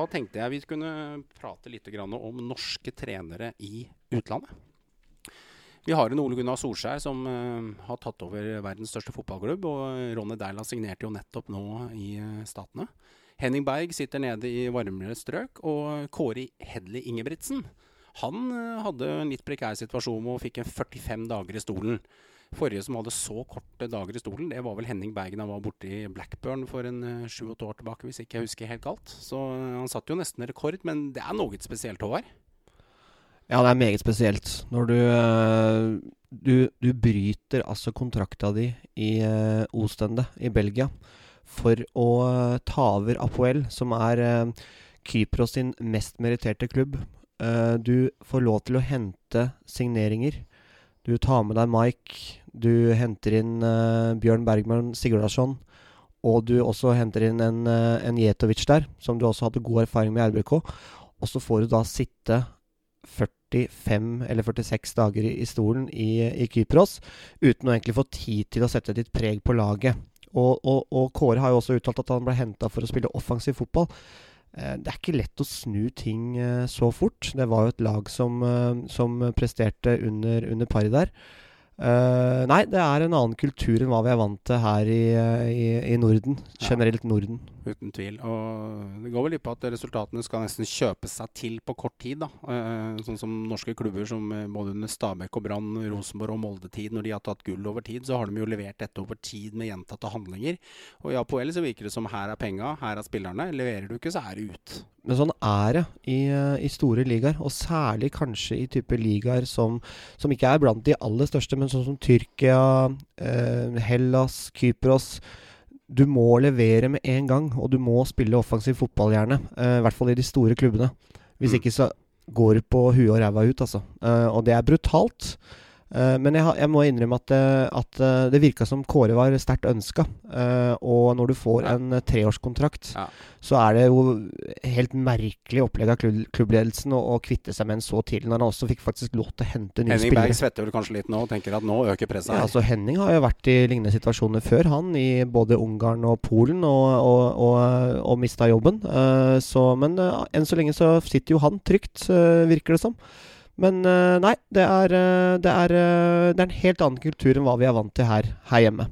Da tenkte jeg vi kunne prate litt om norske trenere i utlandet. Vi har en Ole Gunnar Solskjær som uh, har tatt over verdens største fotballklubb. Og Ronny Deila signerte jo nettopp nå i uh, Statene. Henning Berg sitter nede i varmere strøk. Og Kåre Hedley Ingebrigtsen han uh, hadde en litt prekær situasjon og fikk en 45 dager i stolen. Forrige som hadde så korte dager i stolen, det var vel Henning Bergen. Han var borte i Blackburn for en sju-åtte år tilbake, hvis ikke jeg husker helt galt. Så han satte jo nesten rekord, men det er noe spesielt, Håvard. Ja, det er meget spesielt. Når du eh, Du, du bryter altså kontrakta di i Ostende i Belgia for å ta over Apoel, som er Kypros sin mest meritterte klubb. Du får lov til å hente signeringer. Du tar med deg Mike, du henter inn Bjørn Bergman Sigurdarsson. Og du også henter inn en, en Jetovic der, som du også hadde god erfaring med i RBK. Og så får du da sitte 45 eller 46 dager i, stolen i, i, Kypros uten å egentlig få tid til å sette ditt preg på laget. Og, og, og Kåre har jo også uttalt at han ble henta for å spille offensiv fotball. Eh, det er ikke lett å snu ting eh, så fort. Det var jo et lag som, eh, som presterte under, under paret der. Uh, nei, det er en annen kultur enn hva vi er vant til her i, i, i Norden. Generelt Norden. Uten tvil. Og det går vel litt på at resultatene skal nesten kjøpe seg til på kort tid. da. Uh, sånn som norske klubber som uh, både under Stabæk og Brann, Rosenborg og Molde-tid, når de har tatt gull over tid, så har de jo levert dette over tid med gjentatte handlinger. Og i Apoel så virker det som her er penga, her er spillerne. Leverer du ikke, så er det ut. Men sånn er det i, eh, i, store ligaer, og særlig kanskje i type ligaer som, som, ikke er blant de aller største, men sånn som Tyrkia, eh, Hellas, Kypros. Du må levere med en gang, og du må spille offensiv fotball, gjerne. Eh, I hvert fall i de store klubbene. Hvis mm. ikke så går du på huet og ræva ut, altså. Eh, og det er brutalt. Uh, men jeg, jeg, må innrømme at, uh, at uh, det virka som Kåre var sterkt ønska. og når du får ja. en treårskontrakt, ja. så er det jo helt merkelig opplegg av klubb, klubbledelsen å, å, kvitte seg med en så tidlig, når han også fikk faktisk lov til å hente nye Henning spillere. Henning Berg svetter vel kanskje litt nå og tenker at nå øker presset her. Ja, altså Henning har jo vært i lignende situasjoner før, han. I både Ungarn og Polen, og, og, og, og mista jobben. så, men enn så lenge så sitter jo han trygt, virker det som. Men eh, nei, det er, eh, det, er, eh, det er, en helt annen kultur enn hva vi er vant til her, her hjemme.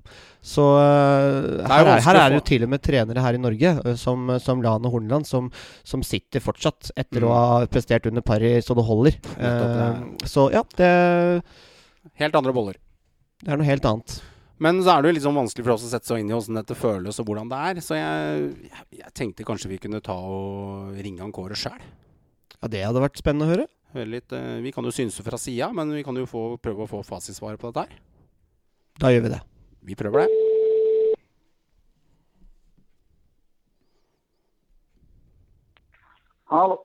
Så her er, her, er, det jo til og med trenere her i Norge, som, som Lan og Horneland, som, som, sitter fortsatt etter mm. å ha prestert under Parry så det holder. Uh, så ja, det Helt andre boller. Det er noe helt annet. Men så er det jo liksom vanskelig for oss å sette seg inn i hvordan dette føles og hvordan det er. Så jeg, jeg, jeg tenkte kanskje vi kunne ta og ringe han Kåre sjæl. Ja, det hadde vært spennende å høre. Høre litt, eh, vi kan jo synse fra sida, men vi kan jo få, prøve å få fasitsvaret på dette her. Da gjør vi det. Vi prøver det. Hallo.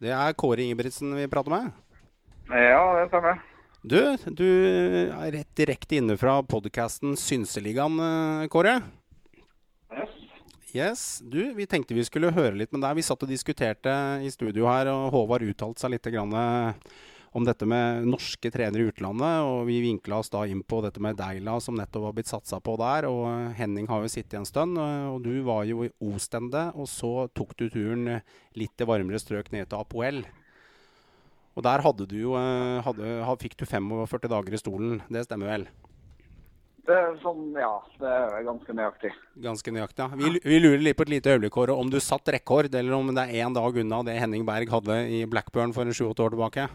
Det er Kåre Ingebrigtsen vi prater med. Ja, det stemmer. Du, du er rett direkte inne fra podkasten Synseligaen, eh, Kåre. Yes. Du, vi tenkte vi skulle høre litt med deg. Vi satt og diskuterte i studio her, og Håvard uttalte seg litt grann, om dette med norske trenere i utlandet. Og vi vinkla oss da inn på dette med Deila, som nettopp har blitt satsa på der. Og Henning har jo sittet en stund. Og du var jo i Ostende, og så tok du turen litt til varmere strøk ned til Apoel. Og der hadde du jo, eh, hadde, fikk du 45 dager i stolen. Det stemmer vel? Sånn, ja. Det er ganske nøyaktig. Ganske nøyaktig, ja. Vi, vi lurer litt på et lite øyeblikk, om du satt rekord, eller om det er én dag unna det Henning Berg hadde i Blackburn for sju-åtte år tilbake?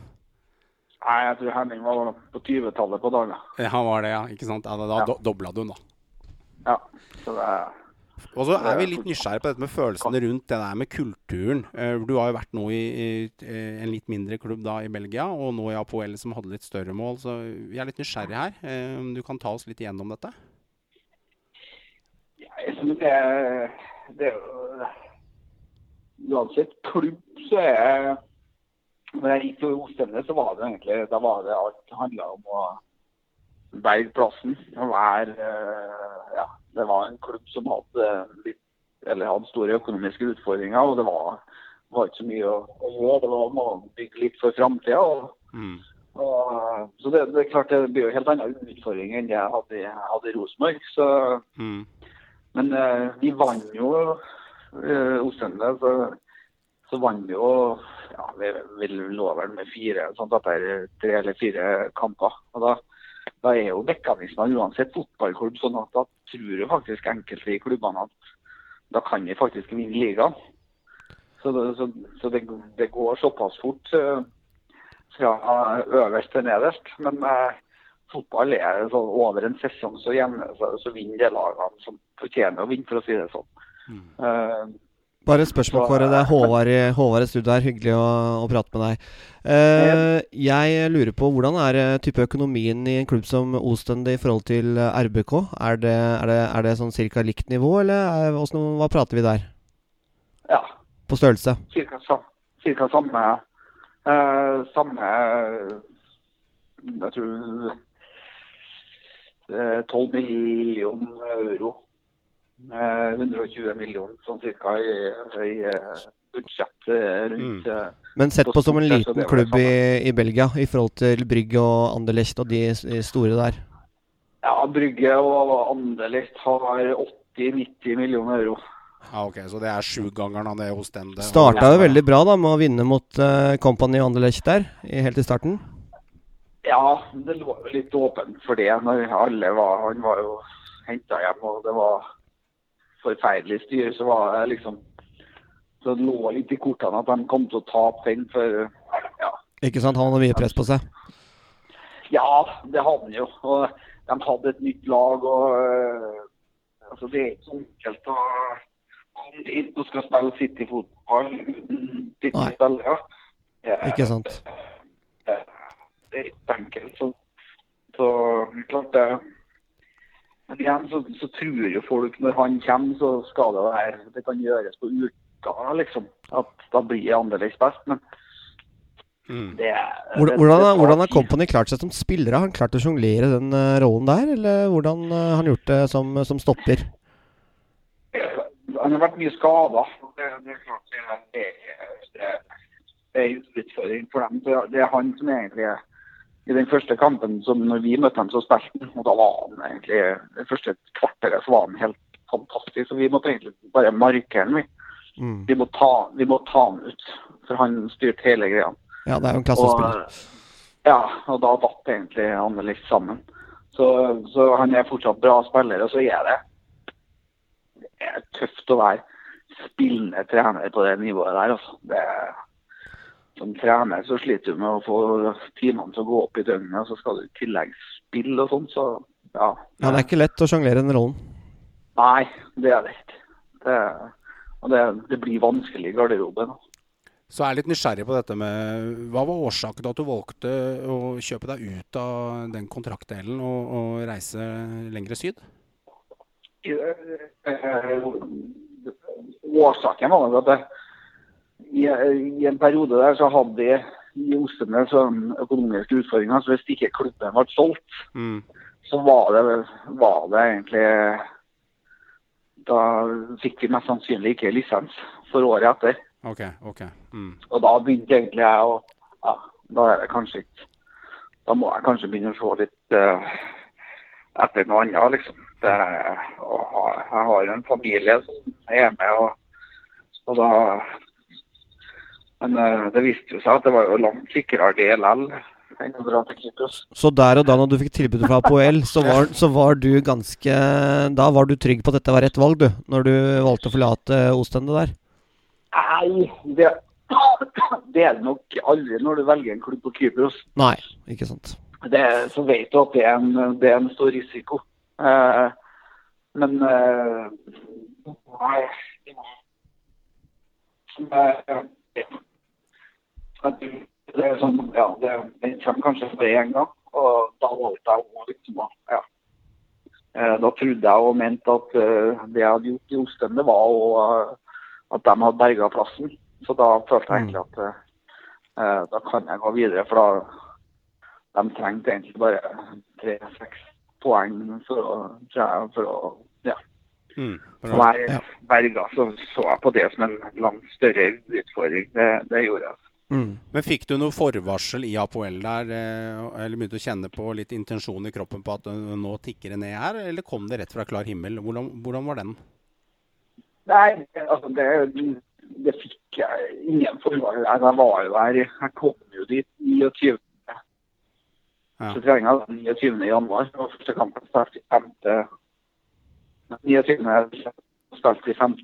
Nei, jeg tror Henning var på 20-tallet på dagen. Ja, han var det, ja. Ikke sant? Ja, da ja. Dobla du den, da. Ja. Så det er og så er vi litt nysgjerrige på dette med følelsene rundt det der med kulturen. Eh, du har jo vært nå i, i, en litt mindre klubb da i Belgia, og nå i Apoel som hadde litt større mål. Så vi er litt nysgjerrige her. Eh, om du kan ta oss litt igjennom dette? Ja, jeg synes det, det er jo Uansett klubb, så er Når jeg gikk til Ostende, så var det egentlig da var det alt handla om å berge plassen. være eh, ja, det var en klubb som hadde, litt, hadde store økonomiske utfordringer. og det var, var ikke så mye å, å gjøre. Det var å bygge litt for framtida. Mm. Så det, det, er klart det blir jo helt annen utfordring enn det jeg hadde, hadde i Rosenborg. Mm. Men uh, vi vant jo uh, Ostende. så så vant vi jo ja, vi, vi lå vel med fire sånn etter tre eller fire kamper. og da, da er jo mekanismene uansett fotballklubb sånn at da tror jo faktisk enkelte i klubbene at da kan vi faktisk vinne ligaen. Så, det, så, så det, det, går såpass fort uh, fra øverst til nederst. Men uh, fotball er så over en sesong så, så, så vinner de lagene som fortjener å vinne, for å si det sånn. Mm. Uh, bare et spørsmål, Kåre. Det er Håvard i, Håvard i studio her. Hyggelig å, å, prate med deg. Uh, jeg lurer på hvordan er type økonomien i en klubb som Ostend i forhold til RBK? Er det, er det, er det sånn cirka likt nivå, eller er, hvordan, hva prater vi der? Ja. På størrelse? Cirka, cirka samme uh, Samme Jeg tror 12 millioner euro 120 millioner sånn cirka i, i eh, budsjett rundt mm. Eh, Men sett på som en liten klubb i, i, Belgia i forhold til Brygge og Anderlecht og de store der? Ja, Brygge og Anderlecht har 80-90 millioner euro. Ja, ok, Så det er sjugangeren av det hos den? Starta jo veldig bra da med å vinne mot uh, Company og Anderlecht der, i, helt i starten? Ja, det lå litt åpent for det når alle var Han var jo henta hjem, og det var forferdelig styr, så var det liksom Så det lå litt i kortene at de kom til å tape den, for ja. Ikke sant? Han hadde mye press på seg? Ja, det hadde han jo. Og de hadde et nytt lag, og uh, altså, det er ikke så enkelt å komme inn og skal spille City-fotball uten City-spillere. Ja. Ikke sant. Det, det er ikke enkelt. Så, så klart det men igjen så, så, tror jo folk når han kommer, så skal det være Det kan gjøres på uka, liksom. At da blir det annerledes best. Men mm. det, hvordan, det, hvordan har Company klart seg som spillere? Har han klart å sjonglere den uh, rollen der, eller hvordan uh, har han gjort det som, som stopper? Han har vært mye skada. Det, det, er klart det det er en utfordring for dem. Det er han som egentlig er i den første kampen som når vi møtte ham, så spilte han. Og da var han egentlig Det første kvarteret så var han helt fantastisk. Så vi måtte egentlig bare markere han, vi. Mm. Vi, må ta, vi må ta han ut. For han styrte hele greia. Ja, det er jo en klassespiller. Ja, og da datt egentlig Anne litt sammen. Så, så, han er fortsatt bra spiller. Og så er det, det er tøft å være spillende trener på det nivået der. Altså. Det er som trener så sliter du med å få timene til å gå opp i døgnet, så skal du i tillegg spille og sånn, så ja. ja. Det er ikke lett å sjonglere den rollen? Nei, det er det ikke. Det, og det, det, blir vanskelig i garderoben. Så jeg er litt nysgjerrig på dette med Hva var årsaken til at du valgte å kjøpe deg ut av den kontraktdelen og, og reise lengre syd? Årsaken var at jeg i, i, en periode der så hadde de i Ostene sånn økonomiske utfordringer. Så hvis ikke klubben ble solgt, mm. så var det, var det, egentlig Da fikk vi mest sannsynlig ikke lisens for året etter. Ok, ok. Mm. Og da begynte egentlig jeg å ja, Da er det kanskje ikke Da må jeg kanskje begynne å se litt uh, etter noe annet, liksom. Det, jeg har en familie som er med, og, og da men uh, det viste jo seg at det var jo langt sikrere det likevel enn å dra til Kypros. Så der og da når du fikk tilbudet fra APOL, så var, så var du ganske Da var du trygg på at dette var rett valg, du? Når du valgte å forlate Ostende der? Nei, det, det er det nok aldri når du velger en klubb på Kypros. Nei, ikke sant. Det, så vet du at det er en, det er en stor risiko. Uh, men uh, Nei. Uh, det er sånn, ja, det, Den kommer kanskje for én gang, og da valgte jeg å liksom ja. Eh, da trodde jeg og mente at uh, det jeg hadde gjort i Osten, det var å, uh, at de hadde berga plassen. Så da følte jeg egentlig at uh, da kan jeg gå videre. For da de trengte egentlig bare tre-seks poeng for å, for å ja. Mm, være berga. Så så jeg på det som en langt større utfordring. Det, det gjorde jeg. Mm. Men fikk du noe forvarsel i Apoel der, eh, eller begynte å kjenne på litt intensjon i kroppen på at eh, nå tikker det ned her, eller kom det rett fra klar himmel? Hvordan, hvordan var den? Nei, altså det, det fikk jeg ingen der. Jeg var jo her, jeg kom jo dit 29. Ja. Så treninga var 29. januar. Og første kampen startet i 5. 29. spilte i 5.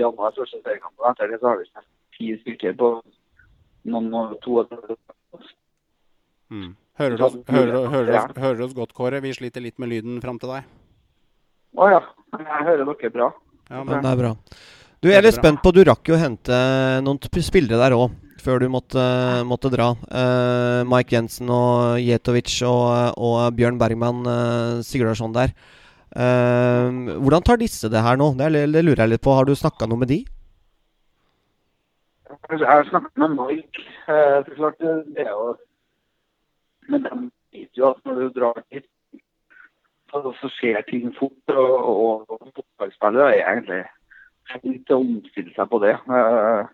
januar, første seriekamp. Etter det så har vi spilt ti stykker på noen to Mm. Hører, du oss, hører, hører, oss, hører oss godt, Kåre? Vi sliter litt med lyden fram til deg. Å ja. Jeg hører dere bra. Ja, Men men, det er bra. Du, jeg er litt spent på Du rakk jo å hente noen spillere der òg, før du måtte, måtte dra. Uh, Mike Jensen og Jetovic og, og Bjørn Bergman uh, Sigurdarsson der. Uh, hvordan tar disse det her nå? Det, det lurer jeg litt på. Har du snakka noe med de? Jeg har snakket med Mike. Eh, er klart det det er jo Men de vet jo at når du drar dit, så, skjer ting fort. Og, og, fotballspillere er egentlig litt å omstille seg på det. Eh,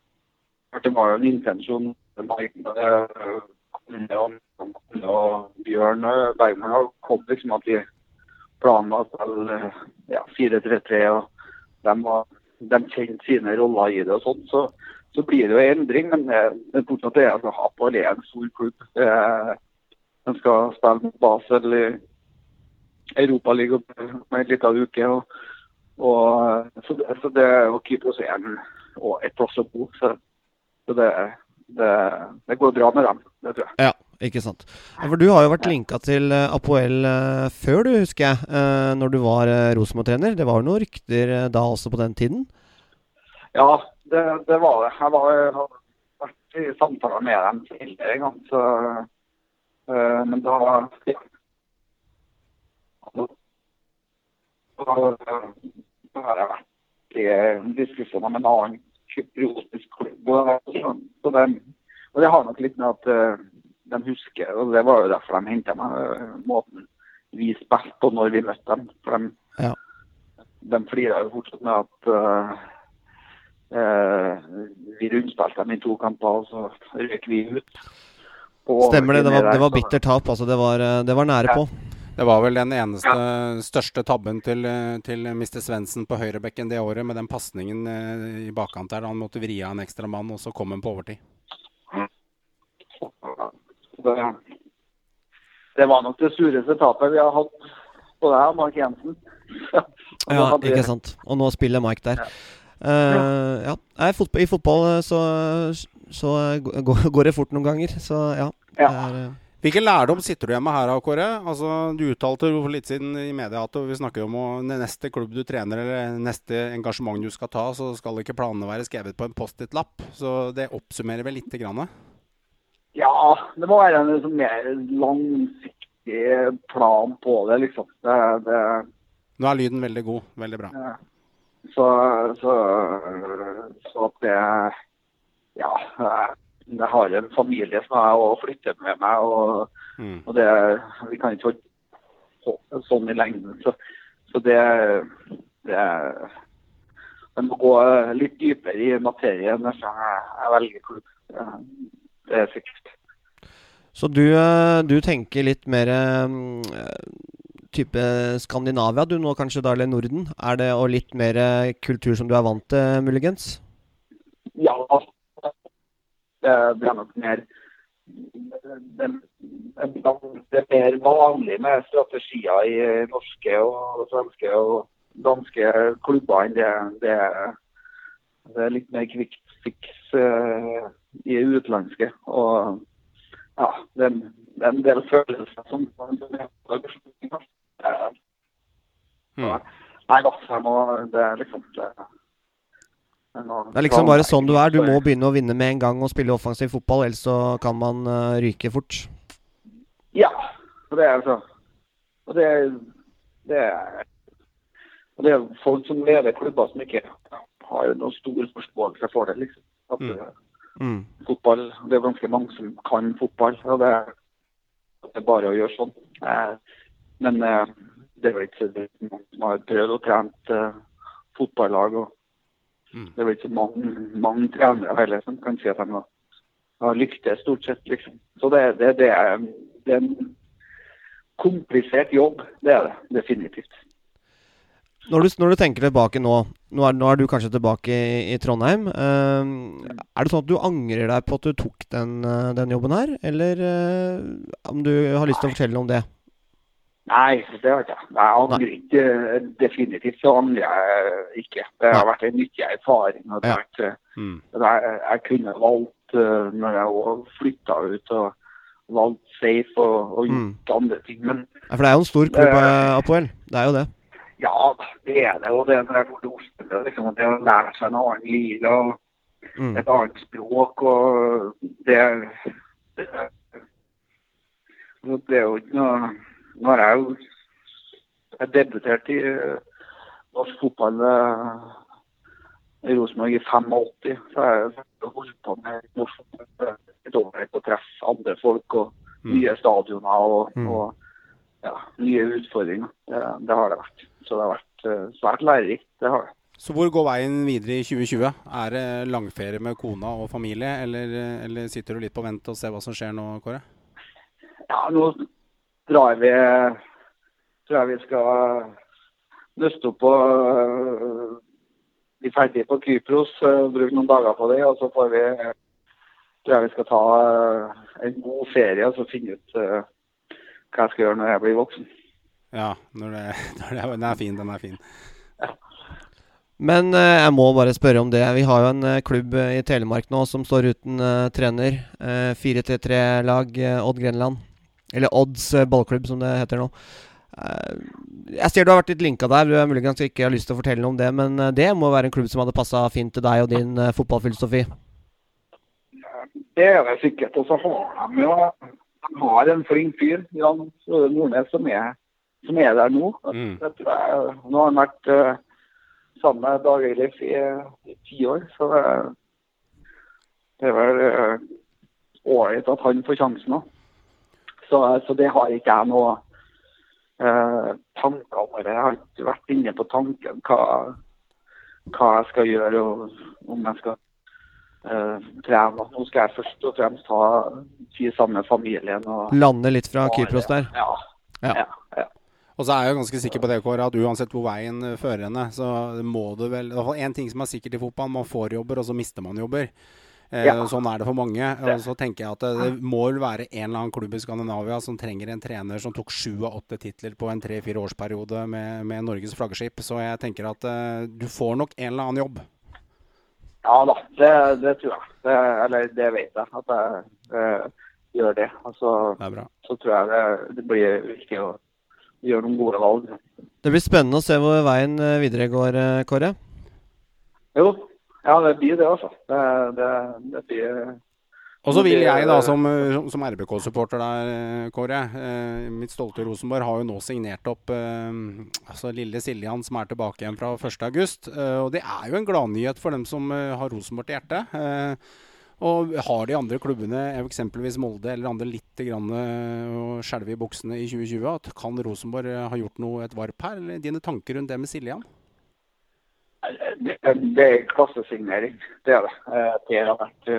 det var jo en intensjon. Mike eh, og, Bjørn eh, Bergman har kommet liksom at de planla eh, ja, 4-3-3. og de, var, de kjente sine roller i det og sånn. Så, så blir det jo en endring, men det, er fortsatt det altså, Hapoel er en stor klubb. Eh, de skal spille mot Basel i Europaligaen om en liten uke. Og, og, så, det, så det å keepe oss igjen og et plass å bo, så, så det, det, det går bra med dem. Det tror jeg. Ja, ikke sant. For du har jo vært linka til eh, Apoel eh, før, du, husker jeg. eh, når du var Rosenborg-trener. Det var jo noen rykter eh, da også på den tiden? Ja, det, det var det. Jeg var, jeg har vært i samtaler med dem tidligere en gang, så uh, Men da ja. Da, har jeg vært i diskusjoner med en annen kypriotisk klubb. Og, så det, og det har nok litt med at eh, de husker, og det var jo derfor de henta meg, eh, måten vi spilte på når vi møtte dem. For de, Ja. de flirer jo fortsatt med at eh, eh, vi rundspilte dem i to kamper, og så røk vi ut. Og Stemmer det. Det var, det var bittert tap. Altså, det var, eh, det var nære på. det var vel den eneste største tabben til, eh, til Mr. Svendsen på høyrebekken det året, med den pasningen eh, i bakkant der. Han måtte vri av en ekstra mann, og så kom han på overtid. Det, det var nok det sureste tapet vi har hatt på det her, Mark Jensen. Ja, ikke sant. Og nå spiller Mike der. Eh, ja. Nei, fotball, I fotball eh, så, så eh, går det fort noen ganger. Så ja. det Ja. er, uh... Hvilken lærdom sitter du igjen med her, Kåre? Altså, du uttalte for litt siden i media at vi snakker om å, neste klubb du trener eller neste engasjement du skal ta, så skal ikke planene være skrevet på en Post-It-lapp. Så det oppsummerer vel lite grann? Ja, det må være en liksom mer langsiktig plan på det, liksom. Det, det, Nå er lyden veldig god. Veldig bra. Ja. Så, så, så at det Ja. Jeg har en familie som jeg òg flytter med meg, og, Mm. og det, vi kan ikke holde sånn i lengden. Så, så det, det Jeg må gå litt dypere i materien når jeg, jeg velger klubb. Det er sikkert. Så du, eh, du tenker litt mer eh, type Skandinavia du nå kanskje da, eller Norden? Er det og litt mer eh, kultur som du er vant til, muligens? Ja, det, er nok mer det, det, er mer vanlig med strategier i norske og svenske og danske klubber enn det, det, det er litt mer quick fix uh, i utenlandske. Og ja, det, er- det er en del følelser som Eh, Mm. Nei da, jeg må Det er liksom det, det Det er liksom bare sånn du er. Du må begynne å vinne med en gang og spille offensiv fotball, ellers så kan man eh, ryke fort. Ja. Og det er altså Og det er det er, og det er folk som leder klubber som ikke har noen stor forståelse for det. liksom. At Mm. eh, Mm. fotball, Det er ganske mange som kan fotball. og Det, er- det er bare å gjøre sånn. Eh, men eh, det var ikke så mange som har prøvd og trent eh, fotballag. og Mm. Det er ikke så mange, mange trenere heller som kan si at de har, lyktes, stort sett. liksom. Så det, det, det, er, det er en komplisert jobb. Det er det definitivt. Når du, når du tenker tilbake nå Nå er, nå er du kanskje tilbake i, i Trondheim. Uh, er det sånn at du angrer deg på at du tok den, uh, den jobben her, eller uh, om du har lyst til å fortelle om det? Nei, det har jeg. Jeg angrer ikke. Definitivt så angrer jeg ikke. Det har vært en nyttig erfaring. og det vært, mm. jeg, jeg, kunne valgt når jeg flytta ut og valgt safe og, og gjort mm. andre ting. Men, ja, for det er jo en stor klubb, Apoel. Det er jo det. Ja, det er det. Og det når jeg dro til Oslo, liksom, det å lære seg en annen liga mm. et annet språk og det, det, det er jo ikke noe Nå er jeg jo jeg debuterte i uh, norsk fotball uh, i Rosenborg i 85. Så jeg har holdt på med norsk fotball et år å treffe andre folk og mm. nye stadioner og, mm. og ja, nye utfordringer. Det, det har det vært. Så det har vært uh, svært lærerikt. Det har det. Så hvor går veien videre i 2020? Er det langferie med kona og familie, eller, eller, sitter du litt på vent og ser hva som skjer nå, Kåre? Ja, nå drar vi Tror jeg vi skal nøste opp på uh, bli ferdig på Kypros, uh, bruke noen dager på det. Og så får vi tror jeg vi skal ta uh, en god ferie og så finne ut hva jeg skal gjøre når jeg blir voksen. Ja, når det, når det, den er fin. Den er fin. Ja. Men eh, jeg må bare spørre om det. Vi har jo en eh, klubb i Telemark nå som står uten eh, trener. 4-3-3-lag Odd Grenland. Eller Odds ballklubb, som det heter nå. jeg ser du har vært litt linka der. Du er muligens ikke har lyst til å fortelle noe om det, men det må være en klubb som hadde passa fint til deg og din fotballfilosofi? Det er det sikkert. Og så har de jo de har en flink fyr, Jan Nordnes, som er som er der nå. Mm. Jeg, nå har han vært uh, sammen med Dag Eilif i, ti år. Så det, det er vel ålreit uh, at han får sjansen òg. Så, så, det har ikke jeg noe eh, tanker om. Jeg har ikke vært inne på tanken hva, hva jeg skal gjøre, og om jeg skal eh, trene. Nå skal jeg først og fremst ha tid sammen med familien. Og, Lande litt fra Kypros der? Ja. ja. ja, ja. Og så er jeg jo ganske sikker på det, Kåre, at uansett hvor veien fører henne, så må du vel En ting som er sikkert i fotball, man får jobber, og så mister man jobber. Eh, ja. Sånn er det for mange. Og så tenker jeg at det, det må vel være en eller annen klubb i Skandinavia som trenger en trener som tok sju av åtte titler på en tre-fire årsperiode med, med, Norges flaggskip. Så jeg tenker at uh, du får nok en eller annen jobb. Ja da, det, det tror jeg. Det, eller det vet jeg at jeg uh, gjør det. Og så, det så tror jeg det, det blir viktig å gjøre noen gode valg. Det blir spennende å se hvor veien eh, videre går, eh, Kåre? Jo, ja det blir det, altså. Det, det, det blir og så vil jeg, da, som, som RBK-supporter der, Kåre eh, Mitt stolte Rosenborg har jo nå signert opp eh, altså lille Siljan, som er tilbake igjen fra 1.8. Eh, og det er jo en gladnyhet for dem som eh, har Rosenborg til hjertet. Eh, og har de andre klubbene, eksempelvis Molde eller andre, litt grann eh, å skjelve i buksene i 2020? At kan Rosenborg eh, ha gjort noe et varp her? Eller dine tanker rundt det med Siljan? Det, det er klassesignering, det er det. Eh, Per har vært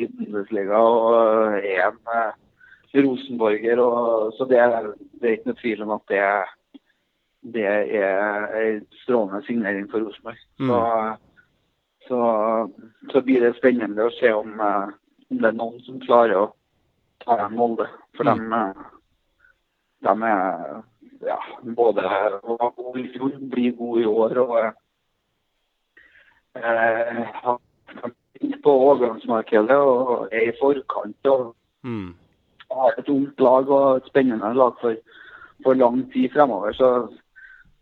i Bundesliga og er en rosenborger. Og, så det er, det er, ikke noe tvil om at det, det er en strålende signering for Rosenborg. Mm. Så så, så blir det spennende å se om, om, det er noen som klarer å ta igjen Molde. For mm. de, eh, de, er ja, både var i fjor, blir gode i år og har på overgangsmarkedet og er i forkant. og mm. har et ungt lag og et spennende lag for, for lang tid fremover. Så,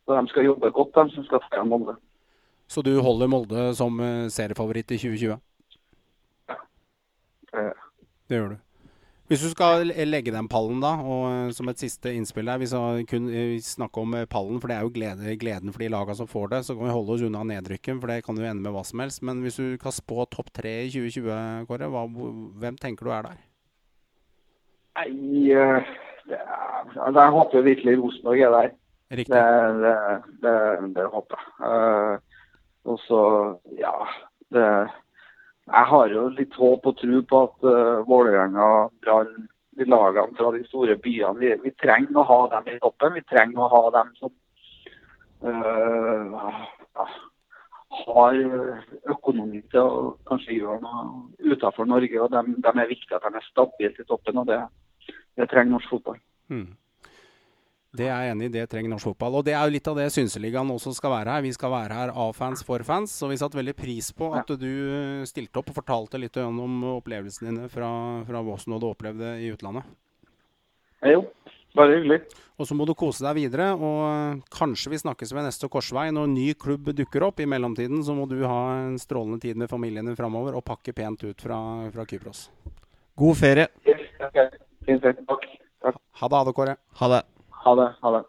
så de skal jobbe godt, de som skal ta Molde. Så du holder Molde som eh, seriefavoritt i 2020? Ja. Det gjør du. Hvis du skal legge den pallen, da, og eh, som et siste innspill der Vi skal kun snakker om pallen, for det er jo glede, gleden for de lagene som får det. Så kan vi holde oss unna nedrykken, for det kan jo ende med hva som helst. Men hvis du kan spå topp tre i 2020, Kåre, hva, hvem tenker du er der? Nei, det, jeg håper virkelig Rosenborg er der. Riktig. Det, det, det håper jeg. Uh, og så, ja det, Jeg har jo litt håp og tro på at uh, Vålerenga, Brann, de lagene fra de store byene vi, vi, trenger å ha dem i toppen. Vi trenger å ha dem som uh, har økonomi til å kanskje gjøre noe utenfor Norge. og De, er viktige at de er stabile i toppen, og det, det trenger norsk fotball. Mm. Det er jeg enig i, det trenger norsk fotball. Og det er jo litt av det Synseligaen også skal være her. Vi skal være her av fans for fans. Og vi satte veldig pris på at du stilte opp og fortalte litt om opplevelsene dine fra, fra Våsen og du opplevde i utlandet. Jo, bare hyggelig. Og så må du kose deg videre. Og kanskje vi snakkes ved neste korsvei når ny klubb dukker opp. I mellomtiden så må du ha en strålende tid med familien din framover og pakke pent ut fra, fra Kypros. God ferie. Yes, okay. Fint, takk. Ha det, ha det, Kåre. Ha det. Ha det. Ha det.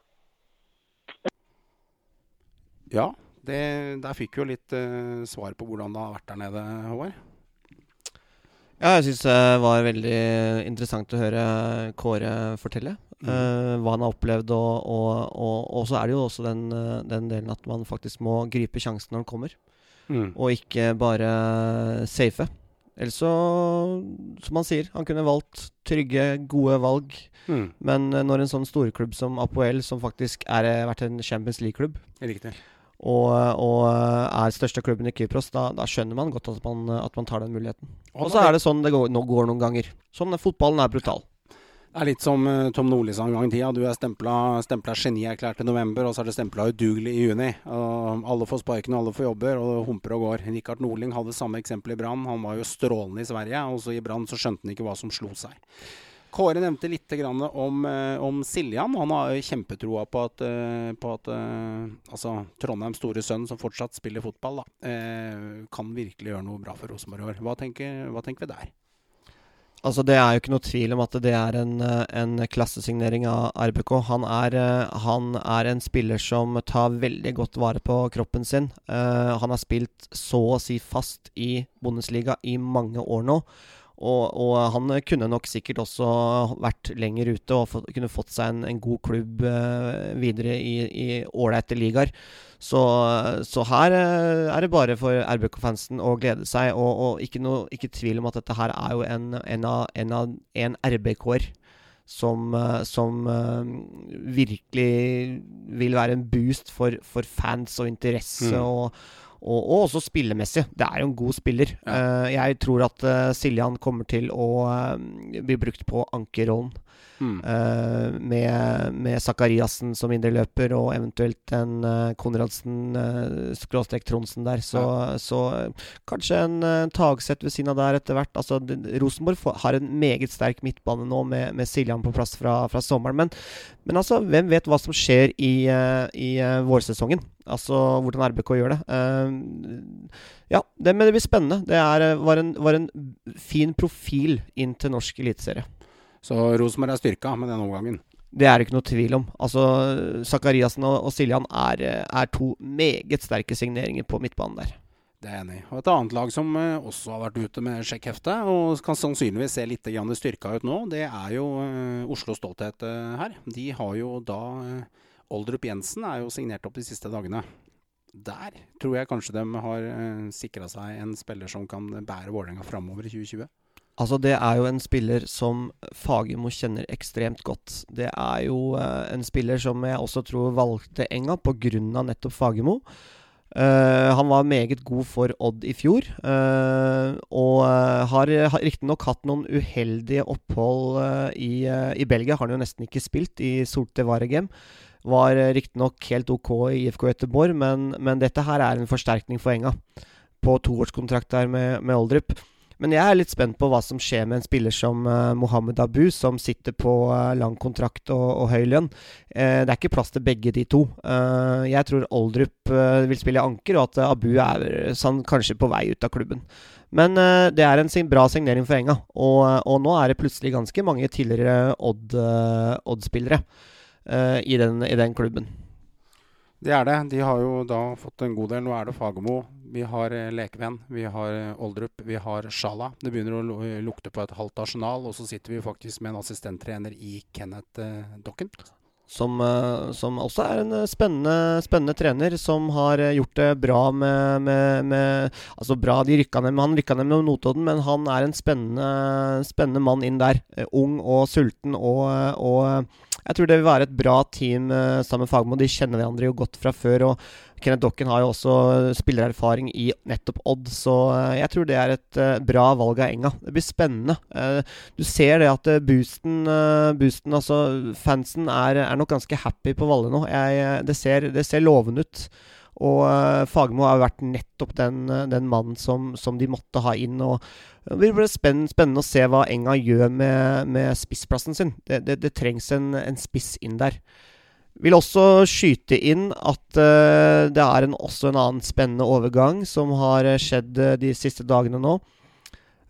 Ja, det, der fikk vi jo litt uh, svar på hvordan det har vært der nede, Håvard. Ja, jeg syns det var veldig interessant å høre Kåre fortelle mm. uh, hva han har opplevd. Og, og, og, og, så er det jo også den, den, delen at man faktisk må gripe sjansen når den kommer. Mm. Og ikke bare safe. Ellers så, som han sier, han kunne valgt trygge, gode valg. Mm. Men eh, når en sånn storklubb som Apoel, som faktisk er eh, vært en Champions League-klubb, og, og, eh, er største klubben i Kypros, da, da skjønner man godt at man, at man tar den muligheten. Og så er det sånn det går, går noen ganger. Sånn Fotballen er brutal. Det er litt som uh, Tom Nordli sa en gang i tida. Du er stempla genierklært i november, og så er du stempla udugelig i juni. Og alle får sparken, alle får jobber, og det humper og går. Rikard Nordling hadde samme eksempel i Brann. Han var jo strålende i Sverige, og så i Brann så skjønte han ikke hva som slo seg. Kåre nevnte litt om, uh, om Siljan. Han har kjempetroa på at, uh, på at altså, Trondheims store sønn, som fortsatt spiller fotball, da, kan virkelig gjøre noe bra for Rosenborg i år. Hva tenker, hva tenker vi der? Altså Det er jo ikke noe tvil om at det er en, en klassesignering av RBK. Han er, han er, en spiller som tar veldig godt vare på kroppen sin. Uh, han har spilt så å si fast i Bundesliga i mange år nå. Og, og, han kunne nok sikkert også vært lenger ute og få, kunne fått seg en, en god klubb uh, videre i ålreite ligaer. Så, så, her uh, er det bare for RBK-fansen å glede seg. Og, og ikke, no, ikke, tvil om at dette her er jo en, en, en, en RBK-er som, uh, som virkelig vil være en boost for, for fans og interesse. Mm. og og, og, også spillemessig. Det er jo en god spiller. Ja. Uh, jeg tror at uh, Siljan kommer til å uh, bli brukt på ankerrollen. Mm. Uh, med, med Zakariassen som indreløper, og eventuelt en uh, Konradsen uh, skråstrek Tronsen der. Så, ja. så kanskje en uh, Tagseth ved siden av der etter hvert. Altså, Rosenborg har en meget sterk midtbane nå med, med Siljan på plass fra, fra sommeren. Men, men, altså, hvem vet hva som skjer i, i vårsesongen? Altså hvordan RBK gjør det. ja, det, men det blir spennende. Det er, var, en, var en fin profil inn til norsk eliteserie. Så Rosenborg er styrka med den omgangen. Det er det ikke noe tvil om. Altså, Sakariassen og, og Siljan er, er, to meget sterke signeringer på midtbanen der. Det er jeg enig i. Og et annet lag som uh, også har vært ute med sjekkhefte, og kan sannsynligvis se litt styrka ut nå, det er jo uh, Oslo Stolthet uh, her. De har jo da Oldrup Jensen er jo signert opp de siste dagene. Der tror jeg kanskje de har uh, sikra seg en spiller som kan bære Vålerenga framover i 2020. Altså, det er jo en spiller som Fagermo kjenner ekstremt godt. Det er jo uh, en spiller som jeg også tror valgte Enga pga. nettopp Fagermo. Uh, han var meget god for Odd i fjor, uh, og har, har riktignok hatt noen uheldige opphold i, i, Belgia. Har han jo nesten ikke spilt i Solte Varegem. Var riktignok helt OK i IFK Göteborg, men, men, dette her er en forsterkning for Enga. På toårskontrakt der med, med Oldrup. Men jeg er litt spent på hva som skjer med en spiller som uh, Mohammed Abu, som sitter på uh, lang kontrakt og, og høy lønn. Uh, det er ikke plass til begge de to. jeg tror Oldrup vil spille anker, og at Abu er sånn, kanskje på vei ut av klubben. Men det er en bra signering for Enga, og, og, nå er det plutselig ganske mange tidligere Odd-spillere i, i den klubben. Det er det. De har jo da fått en god del. Nå er det Fagermo, vi har eh, Lekevenn, vi har eh, Oldrup, vi har Sjala. Det begynner å lukte på et halvt arsenal. Og så sitter vi faktisk med en assistenttrener i Kenneth eh, Dokken. Som, som, også er en spennende, spennende, trener, som har gjort det bra med, med, med Altså bra, de rykka ned, han rykka ned med Notodden, men han er en spennende, spennende mann inn der. ung og sulten og, og jeg tror det vil være et bra team uh, sammen med Fagermo. De kjenner hverandre jo godt fra før. og Kenneth Dokken har jo også spillererfaring i nettopp Odd, så uh, jeg tror det er et bra valg av Enga. Det blir spennende. du ser det at boosten, boosten altså fansen, er, er, nok ganske happy på Valle nå. Jeg, det, ser, det ser lovende ut. Og uh, Fagermo har vært nettopp den, den mannen som, som, de måtte ha inn. og Det blir spennende, spennende å se hva Enga gjør med, med spissplassen sin. Det, det, det trengs en, en, spiss inn der. Vil også skyte inn at uh, det er en, også en annen spennende overgang som har skjedd uh, de siste dagene nå.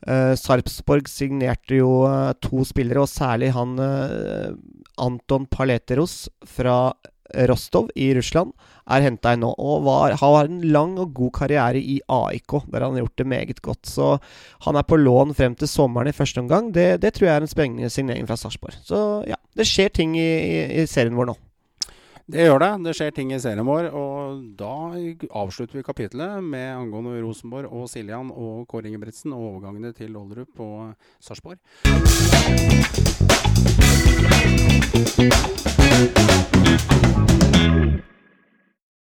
Uh, Sarpsborg signerte jo to spillere, og særlig han Anton Paleteros fra Rostov i Russland er henta inn nå. Og var, har en lang og god karriere i AIK, der han har gjort det meget godt. Så han er på lån frem til sommeren i første omgang. Det, det tror jeg er en spennende signering fra Sarpsborg. Så ja, det skjer ting i, i, i serien vår nå. Det gjør det. Det skjer ting i serien vår. Og da avslutter vi kapitlet med angående Rosenborg og Siljan og Kåre Ingebrigtsen og overgangene til Olderup og Sarpsborg.